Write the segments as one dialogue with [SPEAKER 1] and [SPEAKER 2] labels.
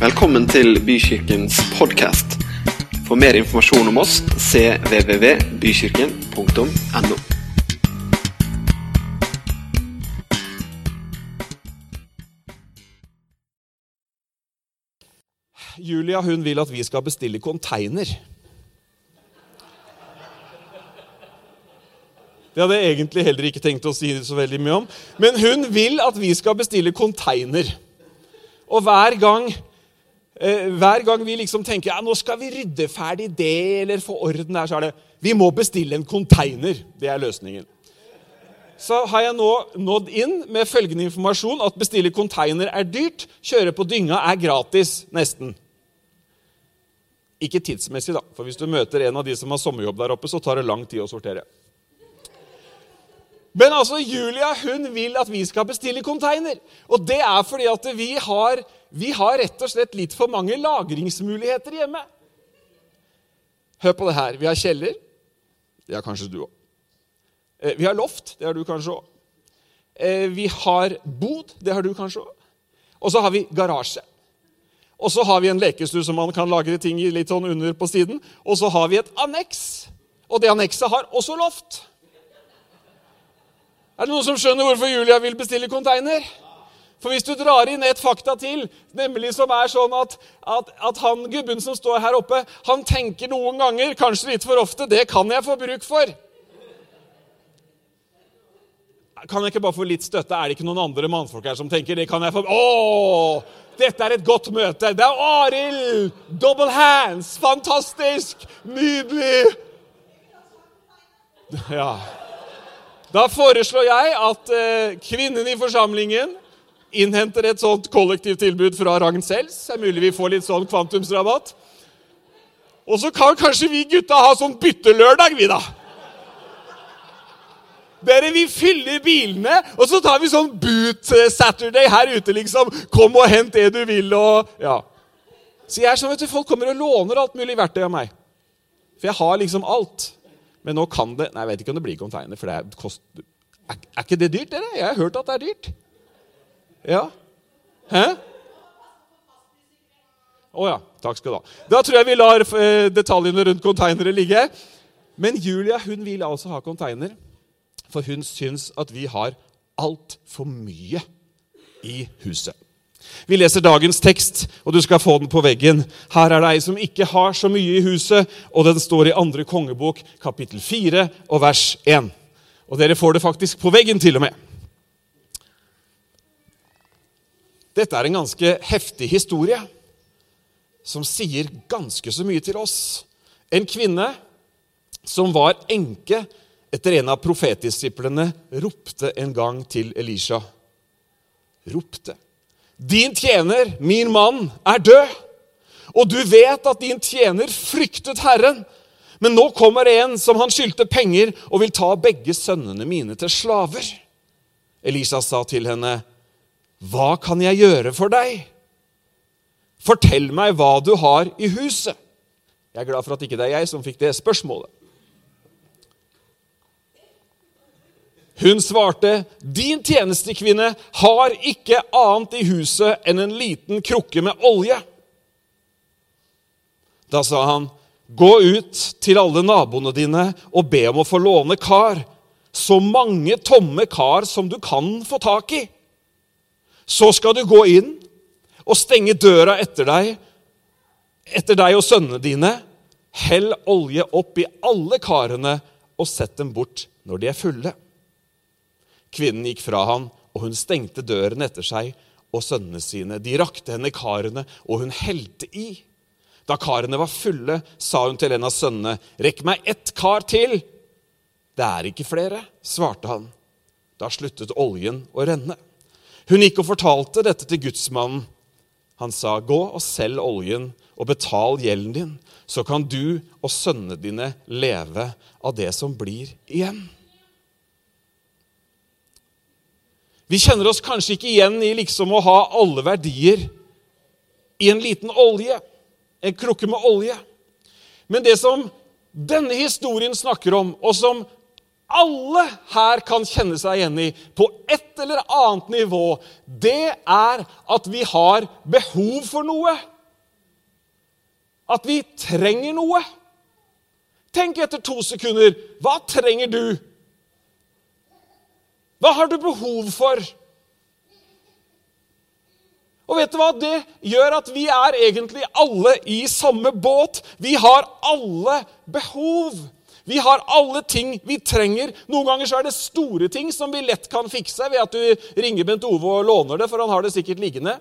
[SPEAKER 1] Velkommen til Bykirkens podkast. For mer informasjon om oss cvvvbykirken.no.
[SPEAKER 2] Julia hun vil at vi skal bestille konteiner. Det hadde jeg egentlig heller ikke tenkt å si så veldig mye om. Men hun vil at vi skal bestille konteiner. Og hver gang, hver gang vi liksom tenker ja, nå skal vi rydde ferdig det eller få orden der, så er det vi må bestille en konteiner. Det er løsningen. Så har jeg nå nådd inn med følgende informasjon at bestille konteiner er dyrt, kjøre på dynga er gratis. Nesten. Ikke tidsmessig, da. For hvis du møter en av de som har sommerjobb der oppe, så tar det lang tid å sortere. Men altså, Julia hun vil at vi skal bestille konteiner. Og det er fordi at vi har, vi har rett og slett litt for mange lagringsmuligheter hjemme. Hør på det her. Vi har kjeller. Det har kanskje du òg. Vi har loft. Det har du kanskje òg. Vi har bod. Det har du kanskje òg. Og så har vi garasje. Og så har vi en lekestue som man kan lagre ting i litt sånn under på siden. Og så har vi et anneks. Og det annekset har også loft. Er det noen som skjønner hvorfor Julia vil bestille konteiner? For hvis du drar inn et fakta til, nemlig som er sånn at, at, at han gubben som står her oppe, han tenker noen ganger, kanskje litt for ofte, det kan jeg få bruk for. Kan jeg ikke bare få litt støtte? Er det ikke noen andre mannfolk her som tenker det kan jeg få Å, dette er et godt møte. Det er Arild! Double hands! Fantastisk! Nydelig! Ja. Da foreslår jeg at eh, kvinnen i forsamlingen innhenter et sånt kollektivtilbud fra Ragn selv. Det er mulig vi får litt sånn kvantumsrabatt. Og så kan kanskje vi gutta ha sånn byttelørdag, vi, da. Dere, Vi fyller bilene, og så tar vi sånn boot Saturday her ute, liksom. Kom og hent det du vil, og ja. Så jeg er sånn, vet du, Folk kommer og låner alt mulig verktøy av meg. For jeg har liksom alt. Men nå kan det Nei, jeg vet ikke om det blir container, for det er, kost, er, er ikke det dyrt, dere? Jeg har hørt at det er dyrt. Ja. Hæ? Å oh, ja. Takk skal du ha. Da tror jeg vi lar eh, detaljene rundt konteinere ligge. Men Julia hun vil altså ha konteiner, for hun syns at vi har altfor mye i huset. Vi leser dagens tekst, og du skal få den på veggen. Her er det ei som ikke har så mye i huset, og den står i andre kongebok, kapittel 4 og vers 1. Og dere får det faktisk på veggen, til og med. Dette er en ganske heftig historie som sier ganske så mye til oss. En kvinne som var enke etter en av profetdisiplene, ropte en gang til Elisha. Ropte. Din tjener, min mann, er død. Og du vet at din tjener fryktet Herren. Men nå kommer en som han skyldte penger, og vil ta begge sønnene mine til slaver. Elisa sa til henne, Hva kan jeg gjøre for deg? Fortell meg hva du har i huset. Jeg er glad for at ikke det er jeg som fikk det spørsmålet. Hun svarte, 'Din tjenestekvinne har ikke annet i huset enn en liten krukke med olje.' Da sa han, 'Gå ut til alle naboene dine og be om å få låne kar.' 'Så mange tomme kar som du kan få tak i.' 'Så skal du gå inn og stenge døra etter deg, etter deg og sønnene dine.' 'Hell olje opp i alle karene og sett dem bort når de er fulle.' Kvinnen gikk fra han, og hun stengte døren etter seg og sønnene sine. De rakte henne karene, og hun helte i. Da karene var fulle, sa hun til en av sønnene, 'Rekk meg ett kar til.' 'Det er ikke flere', svarte han. Da sluttet oljen å renne. Hun gikk og fortalte dette til gudsmannen. Han sa, 'Gå og selg oljen og betal gjelden din, så kan du og sønnene dine leve av det som blir igjen.' Vi kjenner oss kanskje ikke igjen i liksom å ha alle verdier i en liten olje, en krukke med olje. Men det som denne historien snakker om, og som alle her kan kjenne seg igjen i på et eller annet nivå, det er at vi har behov for noe. At vi trenger noe. Tenk etter to sekunder. Hva trenger du? Hva har du behov for? Og vet du hva? Det gjør at vi er egentlig alle i samme båt. Vi har alle behov. Vi har alle ting vi trenger. Noen ganger så er det store ting som vi lett kan fikse ved at du ringer Bent Ove og låner det, for han har det sikkert liggende.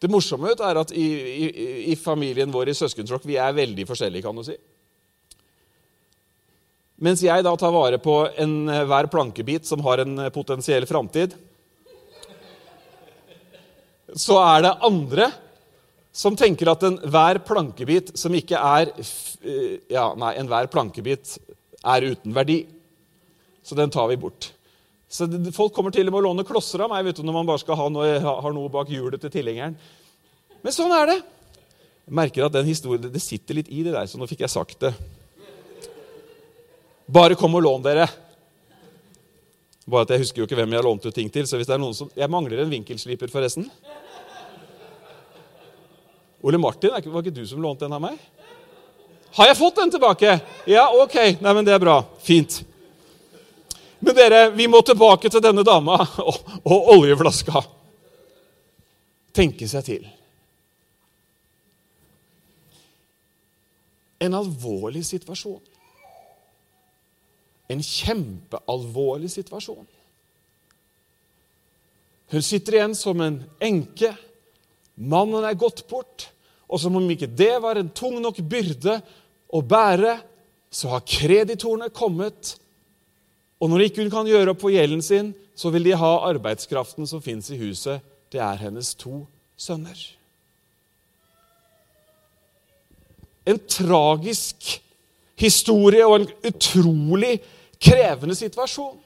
[SPEAKER 2] Det morsomme er at i, i, i familien vår i søskentråkk vi er veldig forskjellige, kan du si. Mens jeg da tar vare på enhver plankebit som har en potensiell framtid, så er det andre som tenker at enhver plankebit som ikke er eh, Ja, nei, enhver plankebit er uten verdi. Så den tar vi bort. Så Folk kommer til og med å låne klosser av meg vet du, når man bare skal ha noe, har noe bak hjulet til tilhengeren. Men sånn er det. Jeg merker at den historien, det sitter litt i det der, så nå fikk jeg sagt det. Bare kom og lån dere. Bare at Jeg husker jo ikke hvem jeg har lånt ut ting til. så hvis det er noen som... Jeg mangler en vinkelsliper, forresten. Ole Martin, var ikke du som lånte den av meg? Har jeg fått den tilbake? Ja, ok. Nei, men Det er bra. Fint. Men dere, vi må tilbake til denne dama og, og oljeflaska. Tenke seg til. En alvorlig situasjon. En kjempealvorlig situasjon. Hun sitter igjen som en enke. Mannen er gått bort. Og som om ikke det var en tung nok byrde å bære, så har kreditorene kommet. Og når ikke hun kan gjøre opp for gjelden sin, så vil de ha arbeidskraften som fins i huset. Det er hennes to sønner. En tragisk historie og en utrolig krevende situasjon.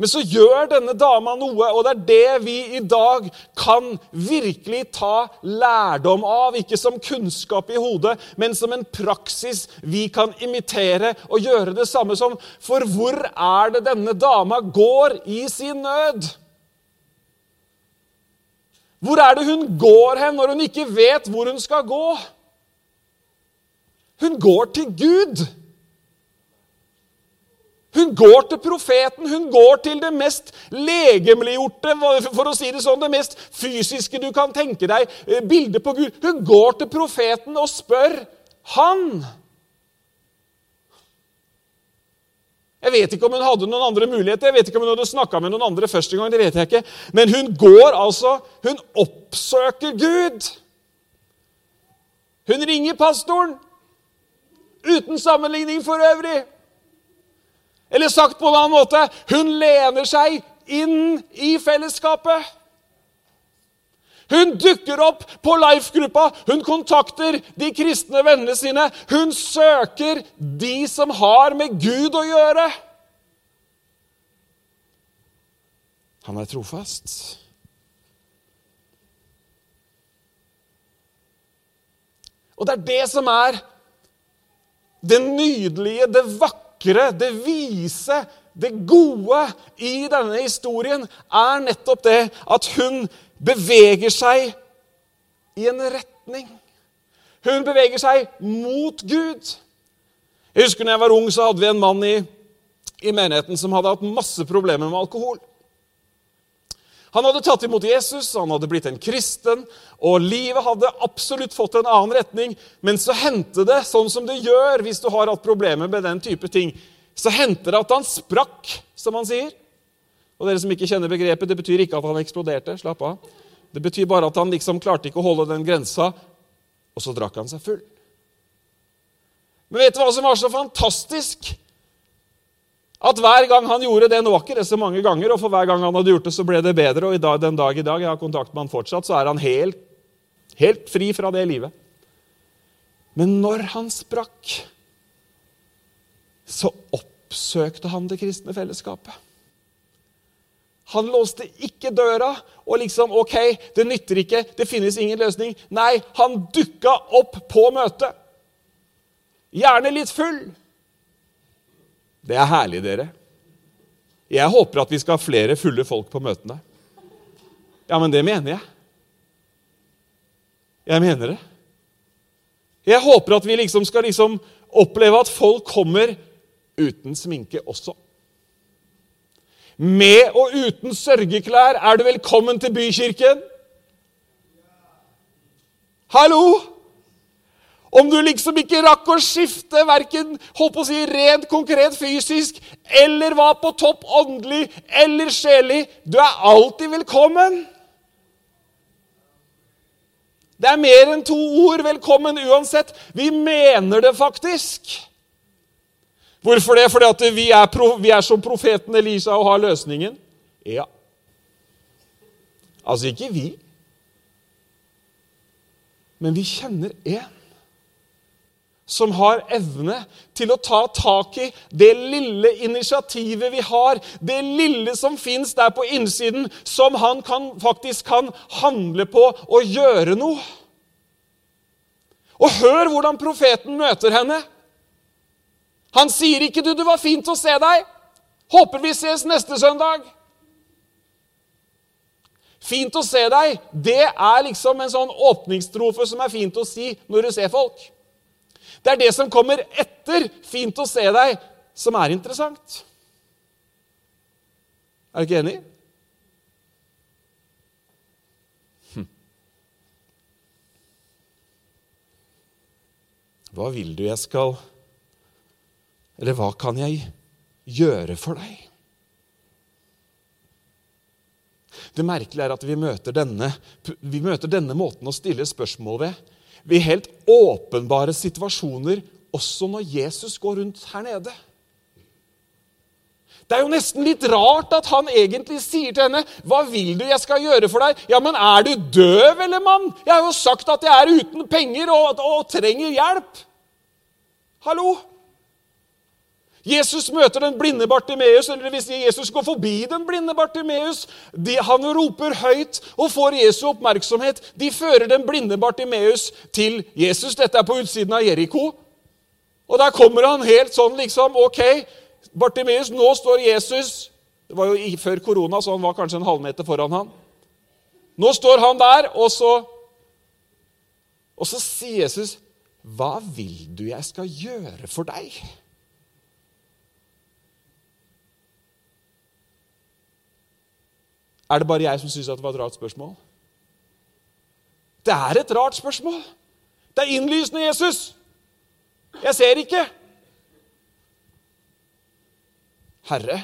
[SPEAKER 2] Men så gjør denne dama noe, og det er det vi i dag kan virkelig ta lærdom av. Ikke som kunnskap i hodet, men som en praksis vi kan imitere og gjøre det samme som. For hvor er det denne dama går i sin nød? Hvor er det hun går hen når hun ikke vet hvor hun skal gå? Hun går til Gud. Hun går til profeten, hun går til det mest legemliggjorte, for å si det sånn, det mest fysiske du kan tenke deg, eh, bildet på Gud. Hun går til profeten og spør han. Jeg vet ikke om hun hadde noen andre muligheter, jeg vet ikke om hun hadde snakka med noen andre første gang. det vet jeg ikke. Men hun går altså Hun oppsøker Gud. Hun ringer pastoren. Uten sammenligning for øvrig. Eller sagt på en annen måte hun lener seg inn i fellesskapet. Hun dukker opp på Life-gruppa, hun kontakter de kristne vennene sine. Hun søker de som har med Gud å gjøre. Han er trofast. Og det er det som er det nydelige, det vakre vakre, det vise, det gode i denne historien er nettopp det at hun beveger seg i en retning. Hun beveger seg mot Gud. Jeg husker når jeg var ung, så hadde vi en mann i, i menigheten som hadde hatt masse problemer med alkohol. Han hadde tatt imot Jesus, han hadde blitt en kristen, og livet hadde absolutt fått en annen retning. Men så hendte det, sånn som det gjør hvis du har hatt problemer med den type ting, så hendte det at han sprakk, som han sier. Og dere som ikke kjenner begrepet, det betyr ikke at han eksploderte. Slapp av. Det betyr bare at han liksom klarte ikke å holde den grensa, og så drakk han seg full. Men vet du hva som var så fantastisk? At hver gang han gjorde det, nå var ikke det så mange ganger, og for hver gang han hadde gjort det, så ble det bedre. Og dag, den dag i dag, jeg har kontakt med han fortsatt, så er han helt, helt fri fra det livet. Men når han sprakk, så oppsøkte han det kristne fellesskapet. Han låste ikke døra og liksom OK, det nytter ikke, det finnes ingen løsning. Nei, han dukka opp på møtet. Gjerne litt full. Det er herlig, dere. Jeg håper at vi skal ha flere fulle folk på møtene. Ja, men det mener jeg. Jeg mener det. Jeg håper at vi liksom skal liksom oppleve at folk kommer uten sminke også. Med og uten sørgeklær er du velkommen til bykirken. Hallo! Om du liksom ikke rakk å skifte verken holdt på å si, rent konkret fysisk eller var på topp åndelig eller sjelig, du er alltid velkommen. Det er mer enn to ord. Velkommen uansett. Vi mener det faktisk. Hvorfor det? Fordi vi er, vi er som profeten Elisa og har løsningen? Ja. Altså ikke vi. Men vi kjenner én som har evne til å ta tak i det lille initiativet vi har, det lille som fins der på innsiden, som han kan, faktisk kan handle på og gjøre noe. Og hør hvordan profeten møter henne. Han sier ikke 'du, det var fint å se deg'. Håper vi ses neste søndag. Fint å se deg, det er liksom en sånn åpningstrofe som er fint å si når du ser folk. Det er det som kommer etter 'fint å se deg', som er interessant. Er du ikke enig? Hm. Hva vil du jeg skal Eller hva kan jeg gjøre for deg? Det merkelige er at vi møter denne, vi møter denne måten å stille spørsmål ved ved helt åpenbare situasjoner, også når Jesus går rundt her nede. Det er jo nesten litt rart at han egentlig sier til henne, 'Hva vil du jeg skal gjøre for deg?' 'Ja, men er du døv, eller, mann?' 'Jeg har jo sagt at jeg er uten penger og, og trenger hjelp.' Hallo? Jesus møter den blinde Bartimeus, eller si Jesus går forbi den blinde Bartimeus. De, han roper høyt og får Jesu oppmerksomhet. De fører den blinde Bartimeus til Jesus. Dette er på utsiden av Jeriko. Og der kommer han helt sånn liksom Ok, Bartimeus, nå står Jesus Det var jo før korona, så han var kanskje en halvmeter foran han. Nå står han der, og så Og så sier Jesus, 'Hva vil du jeg skal gjøre for deg?' Er det bare jeg som syns det var et rart spørsmål? Det er et rart spørsmål. Det er innlysende, Jesus. Jeg ser ikke. Herre,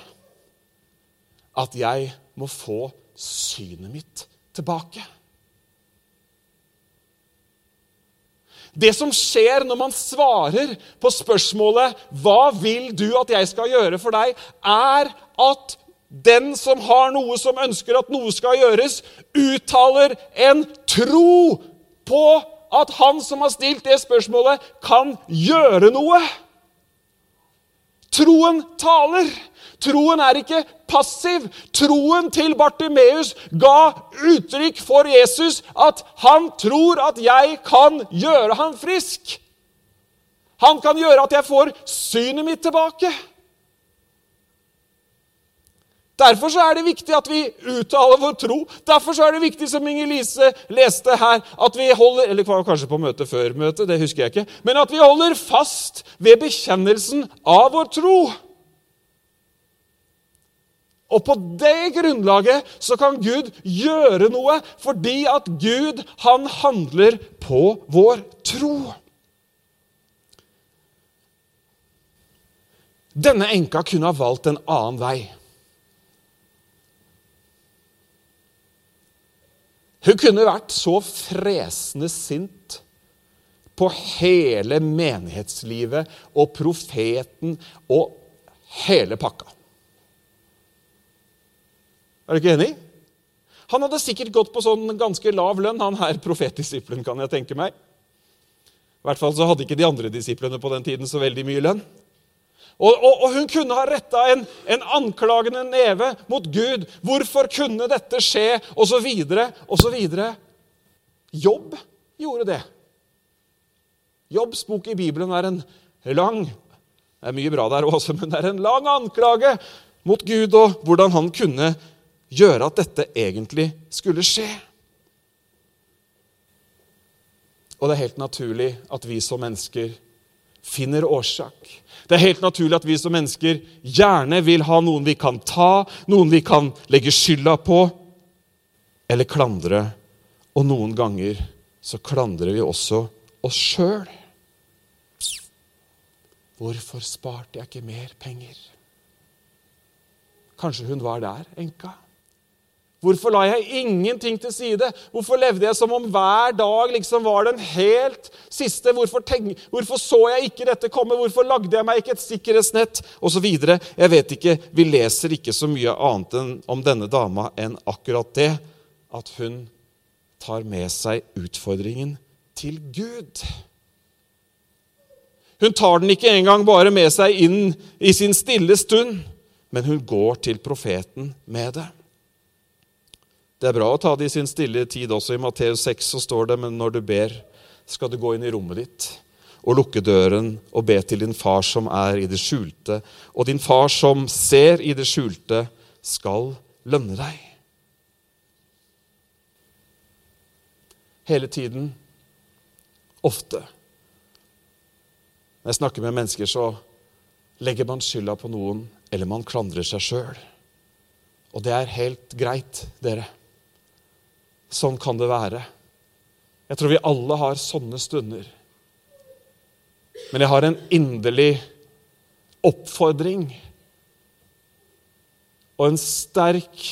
[SPEAKER 2] at jeg må få synet mitt tilbake. Det som skjer når man svarer på spørsmålet 'Hva vil du at jeg skal gjøre for deg?', er at den som har noe som ønsker at noe skal gjøres, uttaler en tro på at han som har stilt det spørsmålet, kan gjøre noe. Troen taler. Troen er ikke passiv. Troen til Bartimeus ga uttrykk for Jesus at han tror at jeg kan gjøre han frisk. Han kan gjøre at jeg får synet mitt tilbake. Derfor er det viktig at vi uttaler vår tro. Derfor er det viktig, som Inger-Lise leste her, at vi holder Eller kanskje på møtet før møtet, det husker jeg ikke. Men at vi holder fast ved bekjennelsen av vår tro. Og på det grunnlaget så kan Gud gjøre noe, fordi at Gud, han handler på vår tro. Denne enka kunne ha valgt en annen vei. Hun kunne vært så fresende sint på hele menighetslivet og profeten og hele pakka. Er du ikke enig? Han hadde sikkert gått på sånn ganske lav lønn, han her profetdisippelen, kan jeg tenke meg. I hvert fall så hadde ikke de andre disiplene på den tiden så veldig mye lønn. Og, og, og hun kunne ha retta en, en, anklagende neve mot Gud. Hvorfor kunne dette skje? Og så videre, og så videre. Jobb gjorde det. Jobbs bok i Bibelen er en lang Det er mye bra der også, men det er en lang anklage mot Gud og hvordan han kunne gjøre at dette egentlig skulle skje. Og det er helt naturlig at vi som mennesker finner årsak. Det er helt naturlig at vi som mennesker gjerne vil ha noen vi kan ta, noen vi kan legge skylda på, eller klandre. Og noen ganger så klandrer vi også oss sjøl. Hvorfor sparte jeg ikke mer penger? Kanskje hun var der, enka? Hvorfor la jeg ingenting til side? Hvorfor levde jeg som om hver dag liksom var den helt siste? Hvorfor, tenk, hvorfor så jeg ikke dette komme? Hvorfor lagde jeg meg ikke et sikkerhetsnett? Og så videre. Jeg vet ikke, Vi leser ikke så mye annet om denne dama enn akkurat det. At hun tar med seg utfordringen til Gud. Hun tar den ikke engang bare med seg inn i sin stille stund, men hun går til profeten med det. Det er bra å ta det i sin stille tid også. I Matteus 6 så står det men når du ber, skal du gå inn i rommet ditt og lukke døren og be til din far som er i det skjulte. Og din far som ser i det skjulte, skal lønne deg. Hele tiden, ofte. Når jeg snakker med mennesker, så legger man skylda på noen, eller man klandrer seg sjøl. Og det er helt greit, dere. Sånn kan det være. Jeg tror vi alle har sånne stunder. Men jeg har en inderlig oppfordring og en sterk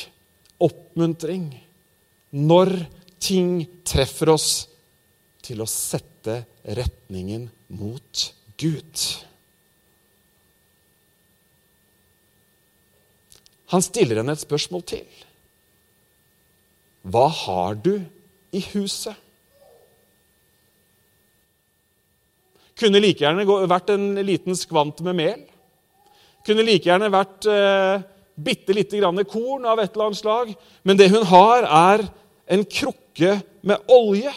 [SPEAKER 2] oppmuntring når ting treffer oss, til å sette retningen mot Gud. Han stiller henne et spørsmål til. Hva har du i huset? Kunne like gjerne vært en liten skvant med mel. Kunne like gjerne vært eh, bitte lite grann korn av et eller annet slag. Men det hun har, er en krukke med olje.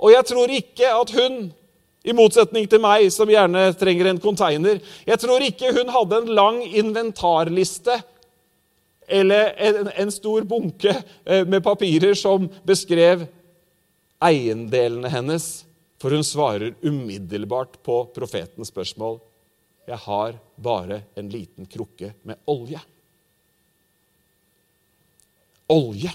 [SPEAKER 2] Og jeg tror ikke at hun, i motsetning til meg, som gjerne trenger en konteiner. Jeg tror ikke hun hadde en lang inventarliste eller en, en stor bunke eh, med papirer som beskrev eiendelene hennes. For hun svarer umiddelbart på profetens spørsmål. Jeg har bare en liten krukke med olje. Olje.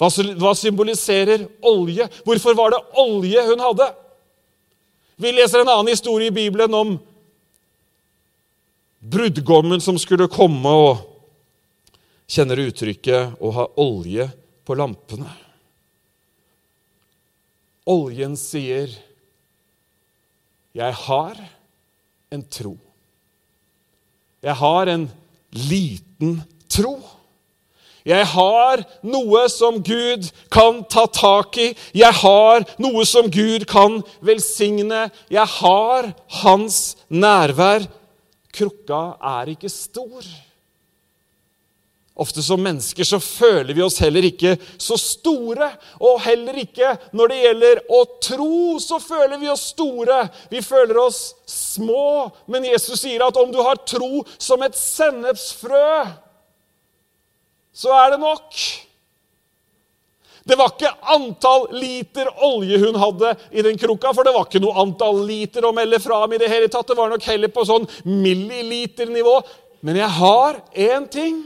[SPEAKER 2] Hva symboliserer olje? Hvorfor var det olje hun hadde? Vi leser en annen historie i Bibelen om brudgommen som skulle komme, og kjenner uttrykket 'å ha olje på lampene'. Oljen sier, 'Jeg har en tro'. Jeg har en liten tro. Jeg har noe som Gud kan ta tak i. Jeg har noe som Gud kan velsigne. Jeg har Hans nærvær Krukka er ikke stor. Ofte som mennesker så føler vi oss heller ikke så store. Og heller ikke når det gjelder å tro, så føler vi oss store. Vi føler oss små. Men Jesus sier at om du har tro som et sennepsfrø, så er det nok. Det var ikke antall liter olje hun hadde i den krukka, for det var ikke noe antall liter å melde fra om i det hele tatt. Det var nok heller på sånn milliliternivå. Men jeg har én ting.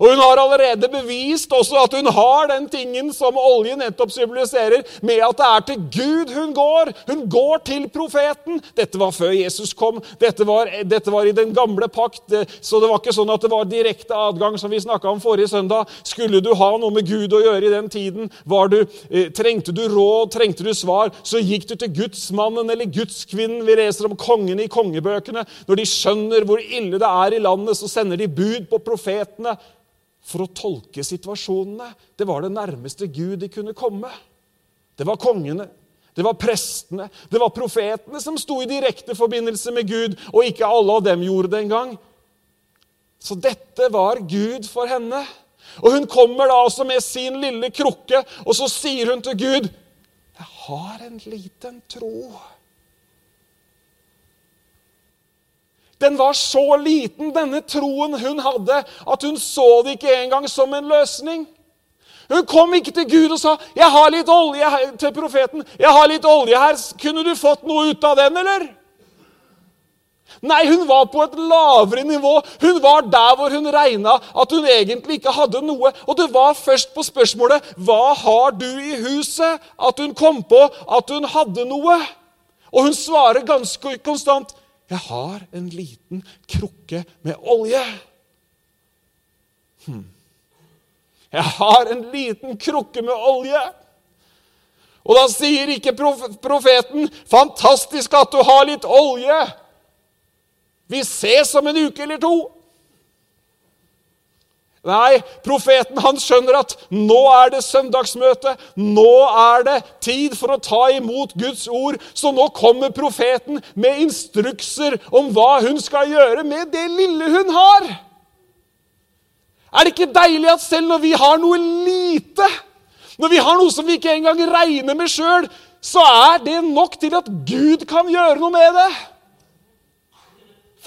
[SPEAKER 2] Og hun har allerede bevist også at hun har den tingen som olje nettopp symboliserer, med at det er til Gud hun går. Hun går til profeten. Dette var før Jesus kom. Dette var, dette var i den gamle pakt, så det var ikke sånn at det var direkte adgang, som vi snakka om forrige søndag. Skulle du ha noe med Gud å gjøre i den tiden, du, eh, trengte du råd, trengte du svar, så gikk du til gudsmannen eller gudskvinnen. Vi leser om kongene i kongebøkene. Når de skjønner hvor ille det er i landet, så sender de bud på profetene for å tolke situasjonene. Det var det nærmeste Gud de kunne komme. Det var kongene, det var prestene, det var profetene som sto i direkte forbindelse med Gud, og ikke alle av dem gjorde det engang. Så dette var Gud for henne. Og Hun kommer da altså med sin lille krukke, og så sier hun til Gud, 'Jeg har en liten tro.' Den var så liten, denne troen hun hadde, at hun så det ikke engang som en løsning. Hun kom ikke til Gud og sa 'Jeg har litt olje her, til profeten. 'Jeg har litt olje her. Kunne du fått noe ut av den, eller?' Nei, hun var på et lavere nivå. Hun var der hvor hun regna at hun egentlig ikke hadde noe. Og det var først på spørsmålet 'Hva har du i huset?' at hun kom på at hun hadde noe. Og hun svarer ganske konstant 'Jeg har en liten krukke med olje'. Hm. Jeg har en liten krukke med olje. Og da sier ikke profeten 'Fantastisk at du har litt olje'. Vi ses om en uke eller to. Nei, profeten han skjønner at nå er det søndagsmøte. Nå er det tid for å ta imot Guds ord. Så nå kommer profeten med instrukser om hva hun skal gjøre med det lille hun har. Er det ikke deilig at selv når vi har noe lite, når vi har noe som vi ikke engang regner med sjøl, så er det nok til at Gud kan gjøre noe med det?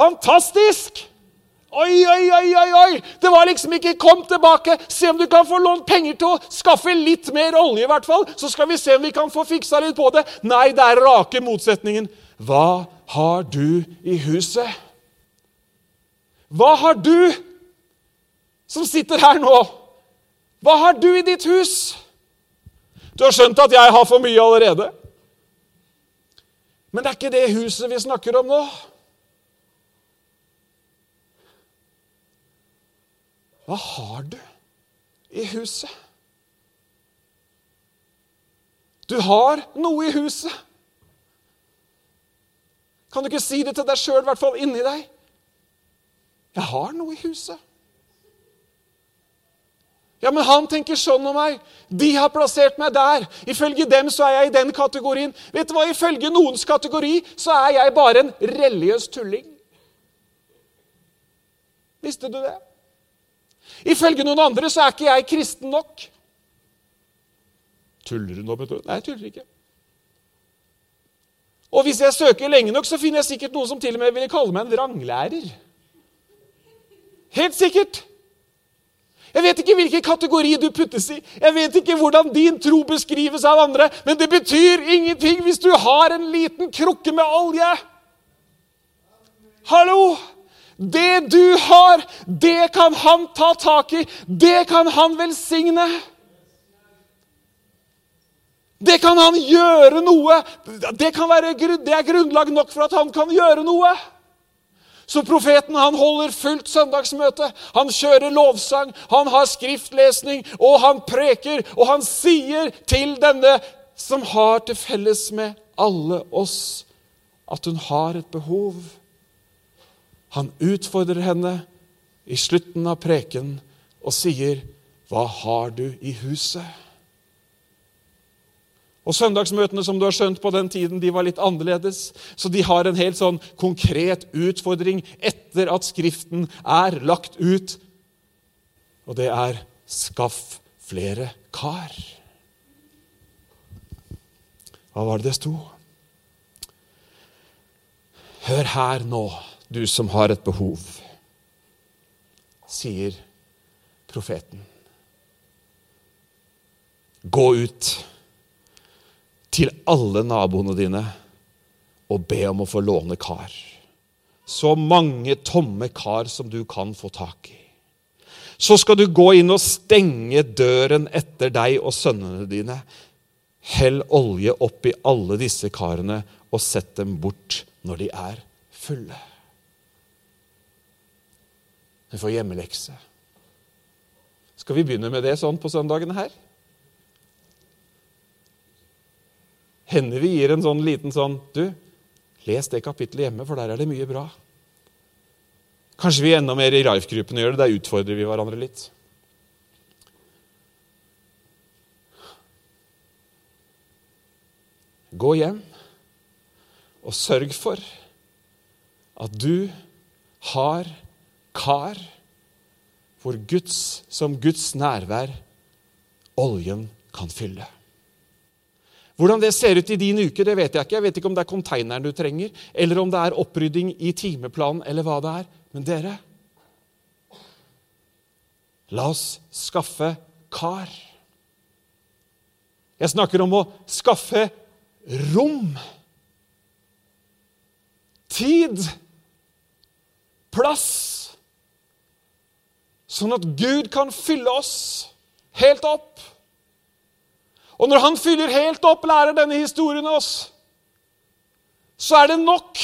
[SPEAKER 2] Fantastisk! Oi, oi, oi, oi! oi! Det var liksom ikke 'kom tilbake', se om du kan få lånt penger til å skaffe litt mer olje, i hvert fall. Så skal vi se om vi kan få fiksa litt på det. Nei, det er rake motsetningen. Hva har du i huset? Hva har du som sitter her nå? Hva har du i ditt hus? Du har skjønt at jeg har for mye allerede. Men det er ikke det huset vi snakker om nå. Hva har du i huset? Du har noe i huset. Kan du ikke si det til deg sjøl, i hvert fall inni deg? Jeg har noe i huset. Ja, men han tenker sånn om meg. De har plassert meg der. Ifølge dem så er jeg i den kategorien. Vet du hva? Ifølge noens kategori så er jeg bare en religiøs tulling. Visste du det? Ifølge noen andre så er ikke jeg kristen nok. Tuller du nå? Nei, jeg tuller ikke. Og hvis jeg søker lenge nok, så finner jeg sikkert noen som til og med ville kalle meg en vranglærer. Helt sikkert. Jeg vet ikke hvilken kategori du puttes i. Jeg vet ikke hvordan din tro beskrives av andre. Men det betyr ingenting hvis du har en liten krukke med olje. Hallo! Det du har, det kan han ta tak i. Det kan han velsigne. Det kan han gjøre noe. Det, være, det er grunnlag nok for at han kan gjøre noe. Så profeten han holder fullt søndagsmøte. Han kjører lovsang, han har skriftlesning, og han preker. Og han sier til denne som har til felles med alle oss, at hun har et behov. Han utfordrer henne i slutten av preken og sier, 'Hva har du i huset?' Og Søndagsmøtene som du har skjønt på den tiden, de var litt annerledes. Så de har en helt sånn konkret utfordring etter at Skriften er lagt ut. Og det er 'skaff flere kar'. Hva var det det sto? Hør her nå du som har et behov, sier profeten. Gå ut til alle naboene dine og be om å få låne kar. Så mange tomme kar som du kan få tak i. Så skal du gå inn og stenge døren etter deg og sønnene dine. Hell olje oppi alle disse karene og sett dem bort når de er fulle. Vi får hjemmelekse. Skal vi begynne med det sånn på søndagene her? Hender vi gir en sånn liten sånn Du, les det kapittelet hjemme, for der er det mye bra. Kanskje vi enda mer i Raif-gruppen gjør det. Der utfordrer vi hverandre litt. Gå hjem og sørg for at du har kar hvor Guds, som Guds nærvær oljen kan fylle. Hvordan det ser ut i din uke, det vet jeg ikke. Jeg vet ikke om det er konteineren du trenger, eller om det er opprydding i timeplanen, eller hva det er. Men dere, la oss skaffe kar. Jeg snakker om å skaffe rom. Tid. Plass. Sånn at Gud kan fylle oss helt opp. Og når han fyller helt opp, lærer denne historien oss, så er det nok.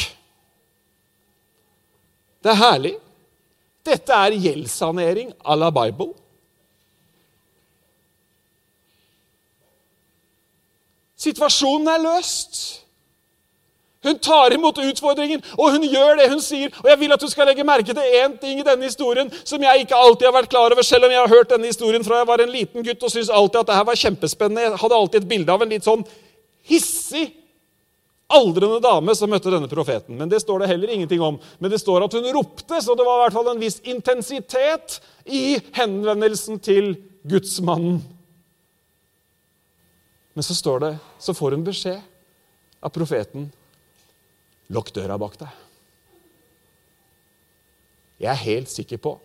[SPEAKER 2] Det er herlig. Dette er gjeldssanering à la Bible. Situasjonen er løst. Hun tar imot utfordringen, og hun gjør det hun sier. Og jeg vil at du skal legge merke til én ting i denne historien som jeg ikke alltid har vært klar over, selv om jeg har hørt denne historien fra jeg var en liten gutt og syntes alltid at det her var kjempespennende. Jeg hadde alltid et bilde av en litt sånn hissig, aldrende dame som møtte denne profeten. Men det står det heller ingenting om. Men det står at hun ropte, så det var i hvert fall en viss intensitet i henvendelsen til gudsmannen. Men så står det, så får hun beskjed av profeten Lukk døra bak deg. Jeg er helt sikker på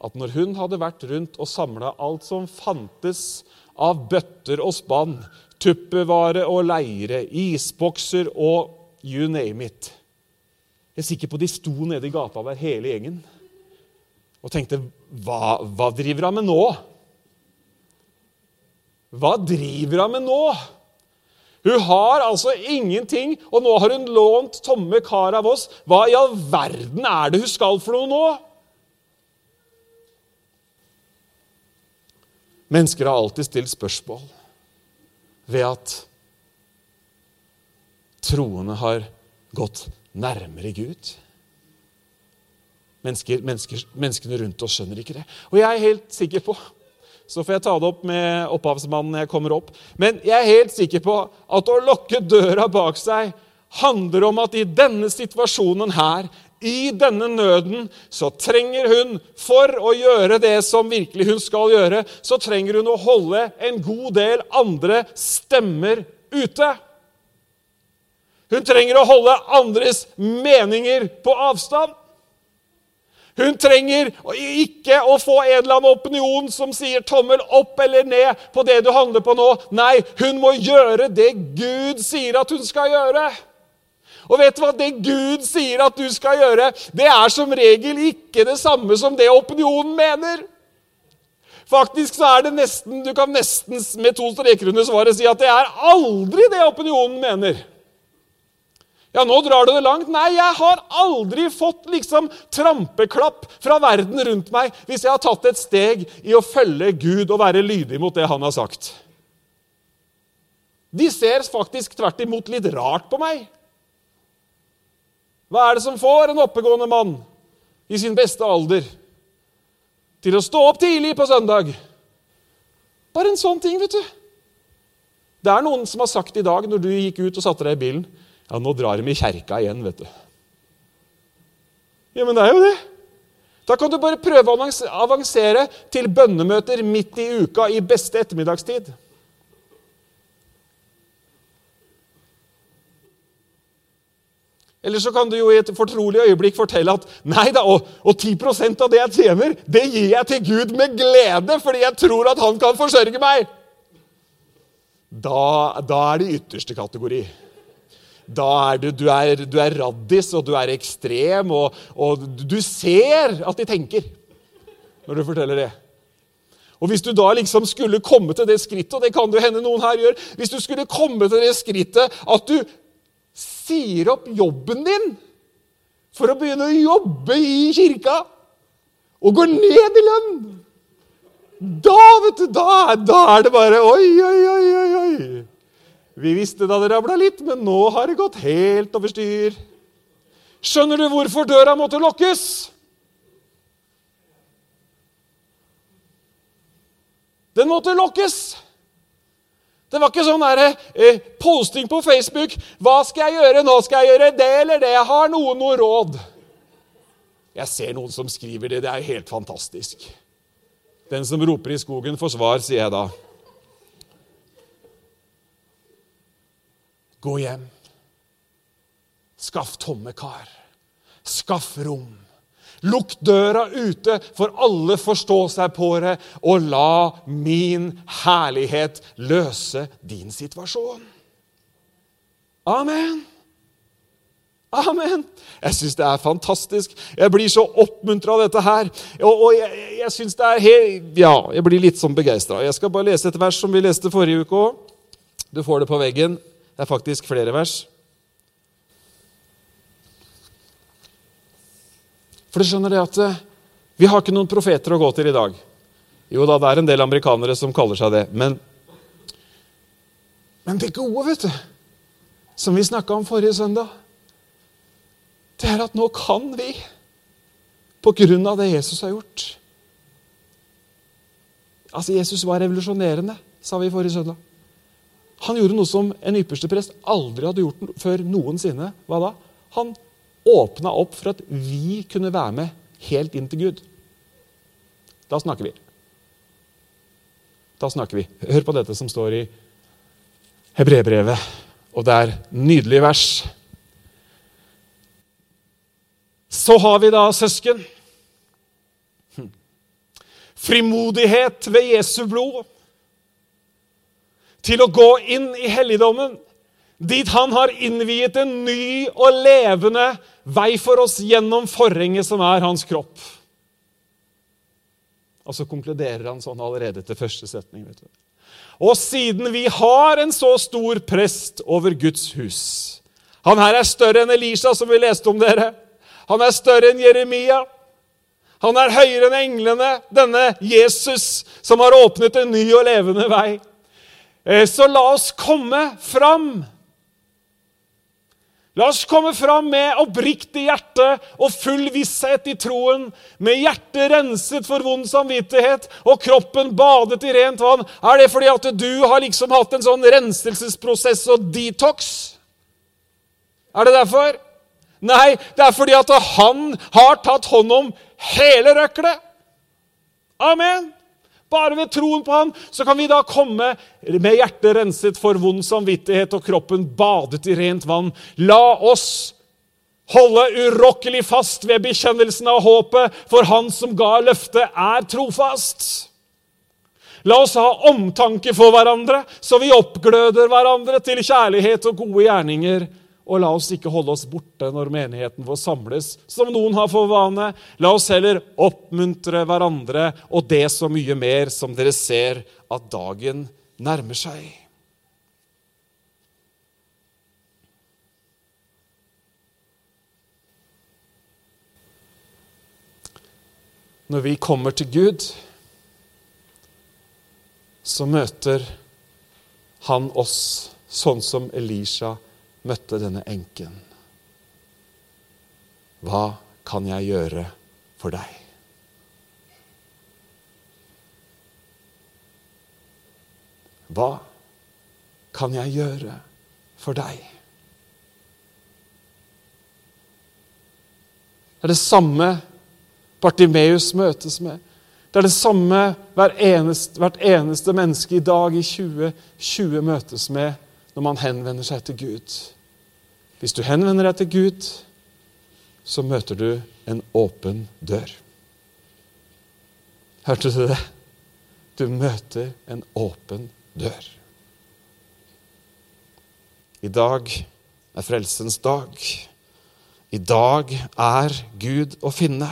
[SPEAKER 2] at når hun hadde vært rundt og samla alt som fantes av bøtter og spann, tuppevare og leire, isbokser og you name it Jeg er sikker på de sto nede i gata der, hele gjengen, og tenkte hva, hva driver han med nå? Hva driver han med nå? Hun har altså ingenting, og nå har hun lånt tomme kar av oss. Hva i all verden er det hun skal for noe nå? Mennesker har alltid stilt spørsmål ved at troende har gått nærmere Gud. Mennesker, mennesker, menneskene rundt oss skjønner ikke det. Og jeg er helt sikker på så får jeg ta det opp med opphavsmannen når jeg kommer opp. Men jeg er helt sikker på at å lukke døra bak seg handler om at i denne situasjonen her, i denne nøden, så trenger hun, for å gjøre det som virkelig hun skal gjøre, så trenger hun å holde en god del andre stemmer ute. Hun trenger å holde andres meninger på avstand. Hun trenger ikke å få en eller annen opinion som sier tommel opp eller ned på det du handler på nå. Nei, hun må gjøre det Gud sier at hun skal gjøre. Og vet du hva? Det Gud sier at du skal gjøre, det er som regel ikke det samme som det opinionen mener. Faktisk så er det nesten, Du kan nesten med to streker under svaret si at det er aldri det opinionen mener. Ja, nå drar du det langt. Nei, jeg har aldri fått liksom trampeklapp fra verden rundt meg hvis jeg har tatt et steg i å følge Gud og være lydig mot det han har sagt. De ser faktisk tvert imot litt rart på meg. Hva er det som får en oppegående mann i sin beste alder til å stå opp tidlig på søndag? Bare en sånn ting, vet du. Det er noen som har sagt i dag, når du gikk ut og satte deg i bilen ja, nå drar de i kjerka igjen, vet du. Ja, men det er jo det. Da kan du bare prøve å avansere til bønnemøter midt i uka i beste ettermiddagstid. Eller så kan du jo i et fortrolig øyeblikk fortelle at nei da, og, og 10% av det jeg tjener, det gir jeg til Gud med glede, fordi jeg tror at han kan forsørge meg. Da, da er det ytterste kategori da er du, du, er, du er raddis, og du er ekstrem, og, og, du ser at de tenker når du forteller det. Og Hvis du da liksom skulle komme til det skrittet, og det kan jo hende noen her gjør Hvis du skulle komme til det skrittet at du sier opp jobben din for å begynne å jobbe i kirka, og går ned i lønn Da, vet du, da, da er det bare Oi, oi, oi, oi. oi. Vi visste da det rabla litt, men nå har det gått helt over styr. Skjønner du hvorfor døra måtte lukkes? Den måtte lukkes. Det var ikke sånn der, eh, posting på Facebook 'Hva skal jeg gjøre? Nå skal jeg gjøre det eller det.' Jeg har noen noe råd. Jeg ser noen som skriver det. Det er helt fantastisk. Den som roper i skogen, får svar, sier jeg da. Gå hjem. Skaff tomme kar. Skaff rom. Lukk døra ute, for alle forstå seg på det, og la min herlighet løse din situasjon. Amen. Amen! Jeg syns det er fantastisk. Jeg blir så oppmuntra av dette her. Og, og jeg, jeg synes det er helt, Ja, jeg blir litt sånn begeistra. Jeg skal bare lese et vers som vi leste forrige uke òg. Du får det på veggen. Det er faktisk flere vers. For du skjønner det at eh, vi har ikke noen profeter å gå til i dag. Jo da, det er en del amerikanere som kaller seg det. Men, men det gode, vet du, som vi snakka om forrige søndag det er at nå kan vi, på grunn av det Jesus har gjort Altså, Jesus var revolusjonerende, sa vi forrige søndag. Han gjorde noe som en ypperste prest aldri hadde gjort før noensinne. Hva da? Han åpna opp for at vi kunne være med helt inn til Gud. Da snakker vi. Da snakker vi. Hør på dette som står i Hebrebrevet, og det er nydelige vers. Så har vi da søsken. Frimodighet ved Jesu blod. Til å gå inn i helligdommen, dit han har innviet en ny og levende vei for oss gjennom forhenget som er hans kropp. Og så konkluderer han sånn allerede til første setning. vet du. Og siden vi har en så stor prest over Guds hus Han her er større enn Elisha, som vi leste om dere. Han er større enn Jeremia. Han er høyere enn englene, denne Jesus som har åpnet en ny og levende vei. Eh, så la oss komme fram. La oss komme fram med oppriktig hjerte og full visshet i troen, med hjertet renset for vond samvittighet og kroppen badet i rent vann. Er det fordi at du har liksom hatt en sånn renselsesprosess og detox? Er det derfor? Nei, det er fordi at han har tatt hånd om hele røklet. Amen. Bare ved troen på han så kan vi da komme med hjertet renset for vond samvittighet og kroppen badet i rent vann. La oss holde urokkelig fast ved bekjennelsen av håpet, for han som ga løftet, er trofast. La oss ha omtanke for hverandre, så vi oppgløder hverandre til kjærlighet og gode gjerninger og la oss ikke holde oss borte når menigheten får samles, som noen har for vane. La oss heller oppmuntre hverandre, og det så mye mer som dere ser at dagen nærmer seg. Når vi kommer til Gud, så møter han oss sånn som Elisha gjorde møtte denne enken. Hva kan jeg gjøre for deg? Hva kan jeg gjøre for deg? Det er det samme Bartimeus møtes med. Det er det samme hvert eneste, hvert eneste menneske i dag i 2020 møtes med når man henvender seg til Gud. Hvis du henvender deg til Gud, så møter du en åpen dør. Hørte du det? Du møter en åpen dør. I dag er frelsens dag. I dag er Gud å finne.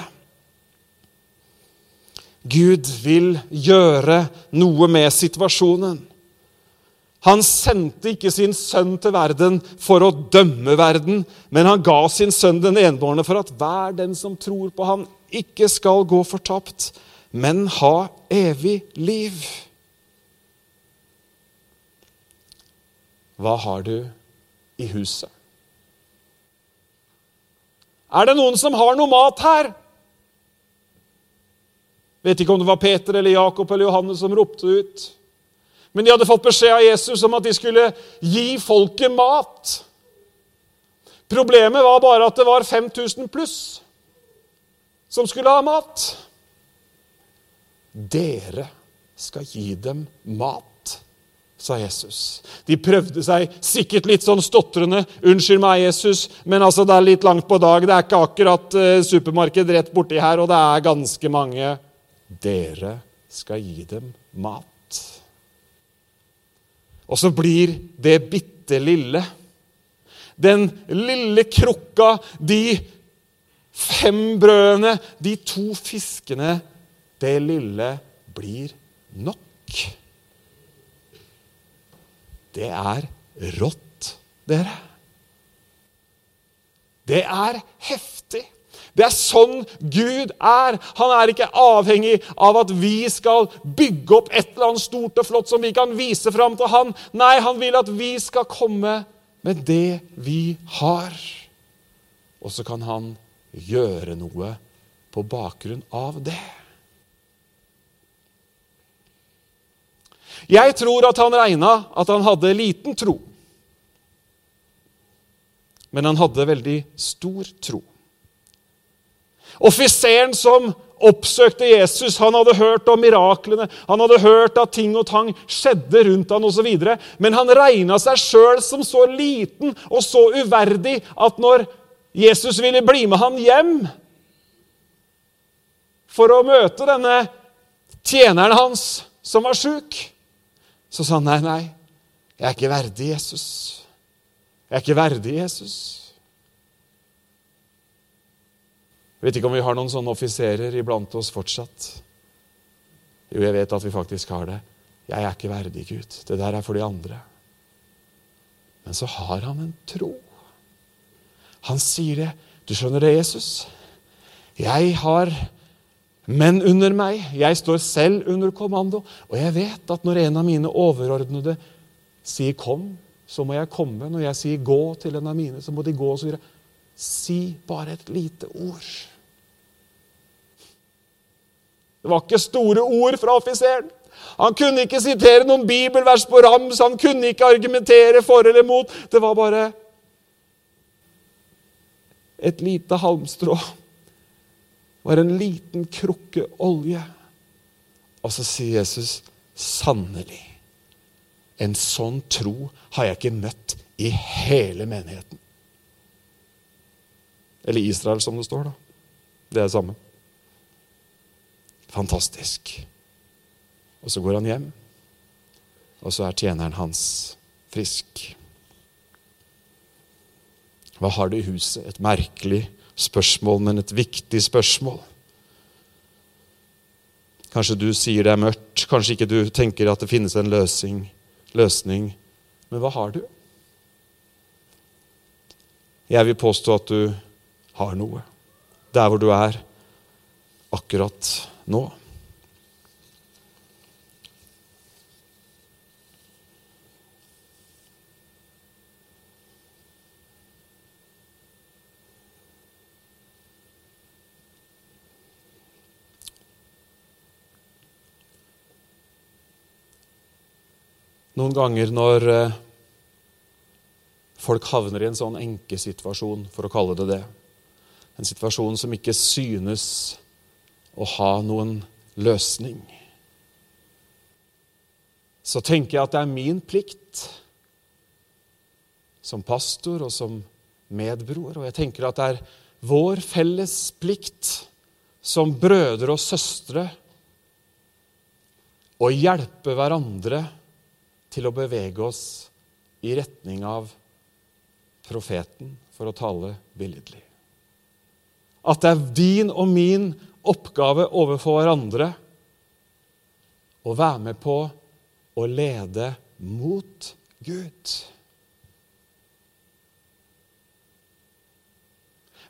[SPEAKER 2] Gud vil gjøre noe med situasjonen. Han sendte ikke sin sønn til verden for å dømme verden, men han ga sin sønn den enbårne for at hver den som tror på ham, ikke skal gå fortapt, men ha evig liv. Hva har du i huset? Er det noen som har noe mat her? Vet ikke om det var Peter eller Jakob eller Johannes som ropte ut. Men de hadde fått beskjed av Jesus om at de skulle gi folket mat. Problemet var bare at det var 5000 pluss som skulle ha mat. Dere skal gi dem mat, sa Jesus. De prøvde seg sikkert litt sånn stotrende. 'Unnskyld meg, Jesus, men altså, det er litt langt på dag.' 'Det er ikke akkurat uh, supermarked rett borti her, og det er ganske mange.' Dere skal gi dem mat. Og så blir det bitte lille, den lille krukka, de fem brødene, de to fiskene, det lille blir nok. Det er rått, dere. Det er heftig. Det er sånn Gud er. Han er ikke avhengig av at vi skal bygge opp et eller annet stort og flott som vi kan vise fram til han. Nei, han vil at vi skal komme med det vi har. Og så kan han gjøre noe på bakgrunn av det. Jeg tror at han regna at han hadde liten tro. Men han hadde veldig stor tro. Offiseren som oppsøkte Jesus, han hadde hørt om miraklene, han hadde hørt at ting og tang skjedde rundt han osv., men han regna seg sjøl som så liten og så uverdig at når Jesus ville bli med han hjem for å møte denne tjeneren hans som var sjuk, så sa han nei, nei, jeg er ikke verdig Jesus. Jeg er ikke verdig Jesus. Jeg vet ikke om vi har noen sånne offiserer iblant oss fortsatt. Jo, jeg vet at vi faktisk har det. Jeg er ikke verdig, Gud. Det der er for de andre. Men så har han en tro. Han sier det. Du skjønner det, Jesus? Jeg har menn under meg. Jeg står selv under kommando. Og jeg vet at når en av mine overordnede sier 'kom', så må jeg komme. Når jeg sier 'gå' til en av mine, så må de gå. og så videre. Si bare et lite ord. Det var ikke store ord fra offiseren. Han kunne ikke sitere noen bibelvers på rams, han kunne ikke argumentere for eller mot. Det var bare et lite halmstrå. Det var en liten krukke olje. Og så sier Jesus, 'Sannelig, en sånn tro har jeg ikke møtt i hele menigheten.' Eller Israel, som det står. da. Det er det samme. Fantastisk. Og så går han hjem, og så er tjeneren hans frisk. Hva har du i huset? Et merkelig spørsmål, men et viktig spørsmål. Kanskje du sier det er mørkt, kanskje ikke du tenker at det finnes en løsning. løsning. Men hva har du? Jeg vil påstå at du har noe. Der hvor du er akkurat nå. Noen ganger når eh, folk havner i en sånn enkesituasjon, for å kalle det det, en situasjon som ikke synes å ha noen løsning. Så tenker jeg at det er min plikt som pastor og som medbror, og jeg tenker at det er vår felles plikt som brødre og søstre å hjelpe hverandre til å bevege oss i retning av profeten, for å tale billedlig at det er din og min oppgave overfor hverandre å være med på å lede mot Gud.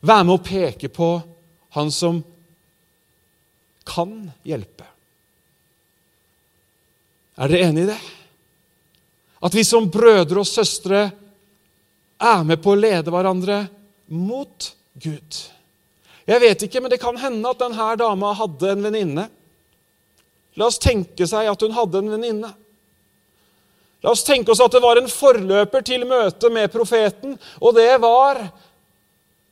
[SPEAKER 2] Være med å peke på han som kan hjelpe. Er dere enig i det? At vi som brødre og søstre er med på å lede hverandre mot Gud. Jeg vet ikke, men det kan hende at denne dama hadde en venninne. La oss tenke seg at hun hadde en venninne. La oss tenke oss at det var en forløper til møtet med profeten, og det var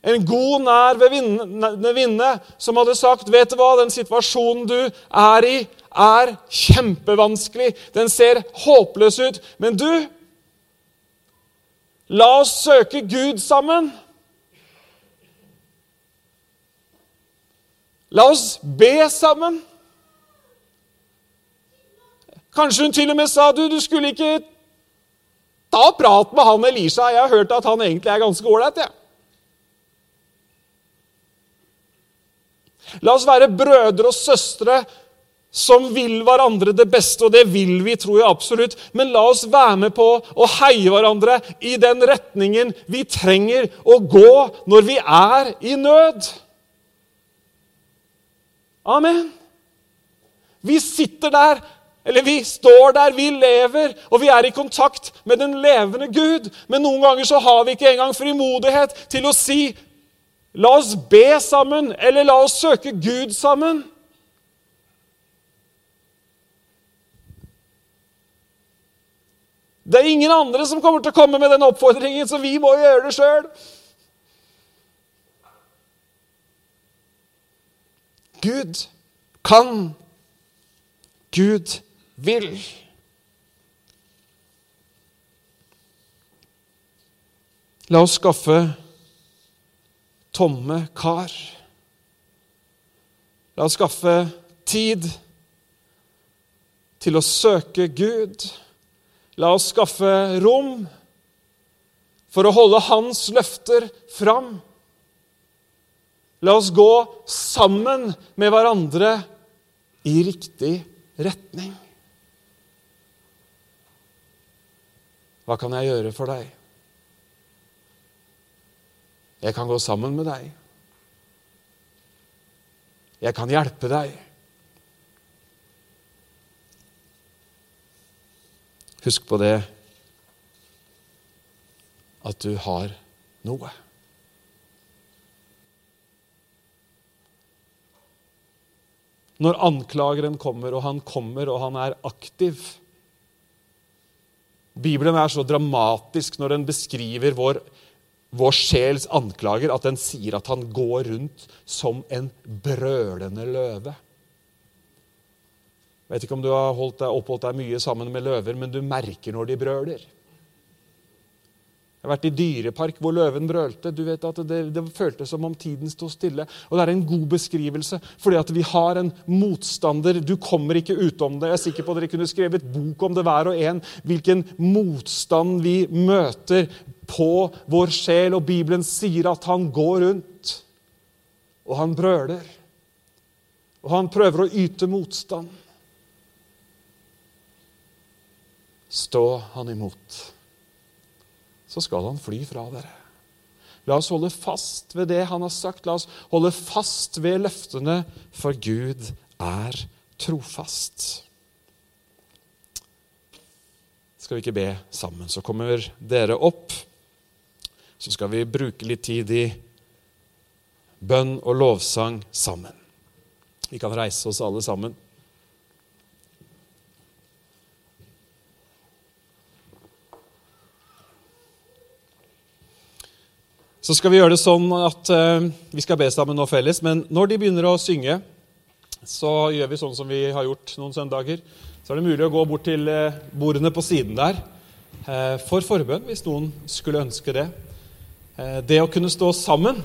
[SPEAKER 2] en god, nær venninne som hadde sagt, 'Vet du hva, den situasjonen du er i, er kjempevanskelig. Den ser håpløs ut. Men du, la oss søke Gud sammen. La oss be sammen. Kanskje hun til og med sa du, du skulle ikke ta prat med han Elisha. Jeg har hørt at han egentlig er ganske ålreit. Ja. La oss være brødre og søstre som vil hverandre det beste, og det vil vi, tror jeg absolutt. Men la oss være med på å heie hverandre i den retningen vi trenger å gå når vi er i nød. Amen. Vi sitter der, eller vi står der, vi lever, og vi er i kontakt med den levende Gud. Men noen ganger så har vi ikke engang frimodighet til å si La oss be sammen, eller la oss søke Gud sammen. Det er ingen andre som kommer til å komme med den oppfordringen, så vi må gjøre det sjøl. Gud kan. Gud vil. La oss skaffe tomme kar. La oss skaffe tid til å søke Gud. La oss skaffe rom for å holde Hans løfter fram. La oss gå sammen med hverandre i riktig retning. Hva kan jeg gjøre for deg? Jeg kan gå sammen med deg. Jeg kan hjelpe deg. Husk på det at du har noe. Når anklageren kommer, og han kommer, og han er aktiv Bibelen er så dramatisk når den beskriver vår, vår sjels anklager, at den sier at han går rundt som en brølende løve. Jeg vet ikke om du har deg, oppholdt deg mye sammen med løver, men du merker når de brøler. Jeg har vært i dyrepark hvor løven brølte. Du vet at det, det føltes som om tiden sto stille. Og Det er en god beskrivelse, fordi at vi har en motstander. Du kommer ikke utom det. Jeg er sikker på at Dere kunne skrevet bok om det hver og en. Hvilken motstand vi møter på vår sjel. Og Bibelen sier at han går rundt, og han brøler. Og han prøver å yte motstand. Stå han imot, så skal han fly fra dere. La oss holde fast ved det han har sagt. La oss holde fast ved løftene, for Gud er trofast. Skal vi ikke be sammen? Så kommer dere opp. Så skal vi bruke litt tid i bønn og lovsang sammen. Vi kan reise oss alle sammen. Så skal vi gjøre det sånn at uh, vi skal be sammen nå felles. Men når de begynner å synge, så gjør vi sånn som vi har gjort noen søndager. Så er det mulig å gå bort til uh, bordene på siden der uh, for forbønn, hvis noen skulle ønske det. det å kunne stå sammen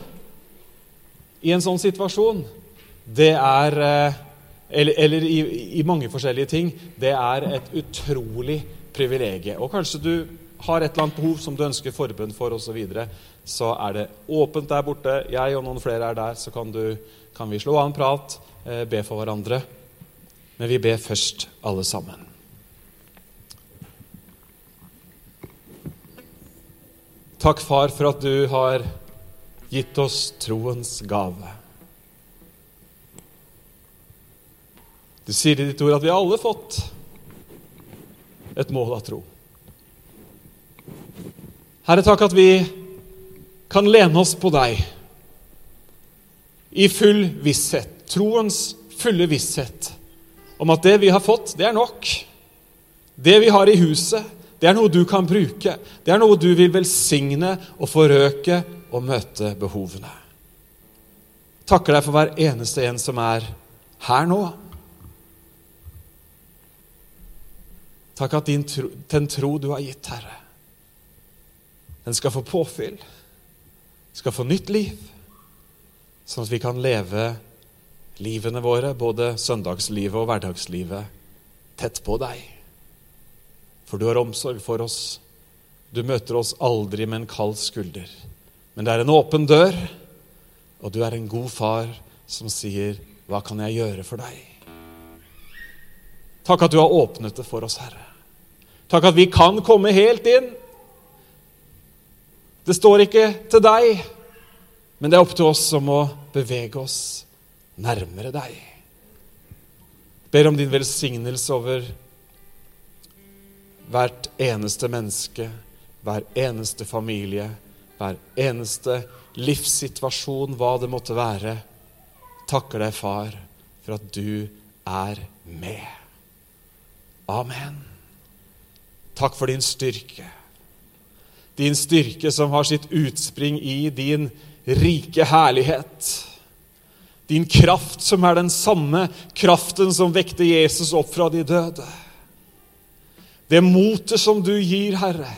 [SPEAKER 2] i en sånn situasjon, det er Eller, eller i, i mange forskjellige ting. Det er et utrolig privilegium. Og kanskje du har et eller annet behov som du ønsker forbønn for osv., så, videre, så er det åpent der borte. Jeg og noen flere er der, så kan, du, kan vi slå av en prat, eh, be for hverandre. Men vi ber først, alle sammen. Takk, far, for at du har gitt oss troens gave. Du sier i ditt ord at vi har alle fått et mål av tro. Herre, takk at vi kan lene oss på deg i full visshet, troens fulle visshet, om at det vi har fått, det er nok. Det vi har i huset, det er noe du kan bruke. Det er noe du vil velsigne og forøke og møte behovene. Takker deg for hver eneste en som er her nå. Takk at din tro, den tro du har gitt, Herre, den skal få påfyll, skal få nytt liv, sånn at vi kan leve livene våre, både søndagslivet og hverdagslivet, tett på deg. For du har omsorg for oss. Du møter oss aldri med en kald skulder. Men det er en åpen dør, og du er en god far som sier, 'Hva kan jeg gjøre for deg?' Takk at du har åpnet det for oss, Herre. Takk at vi kan komme helt inn. Det står ikke til deg, men det er opp til oss som må bevege oss nærmere deg. Ber om din velsignelse over hvert eneste menneske, hver eneste familie, hver eneste livssituasjon, hva det måtte være. Takker deg, Far, for at du er med. Amen. Takk for din styrke. Din styrke som har sitt utspring i din rike herlighet. Din kraft som er den samme kraften som vekte Jesus opp fra de døde. Det motet som du gir, Herre,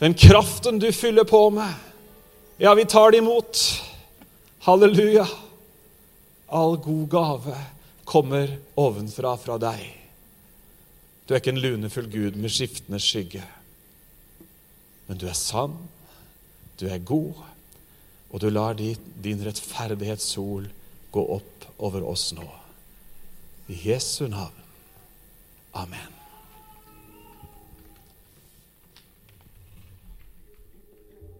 [SPEAKER 2] den kraften du fyller på med. Ja, vi tar det imot. Halleluja. All god gave kommer ovenfra fra deg. Du er ikke en lunefull Gud med skiftende skygge. Men du er sann, du er god, og du lar din rettferdighetssol gå opp over oss nå. I Jesu navn. Amen.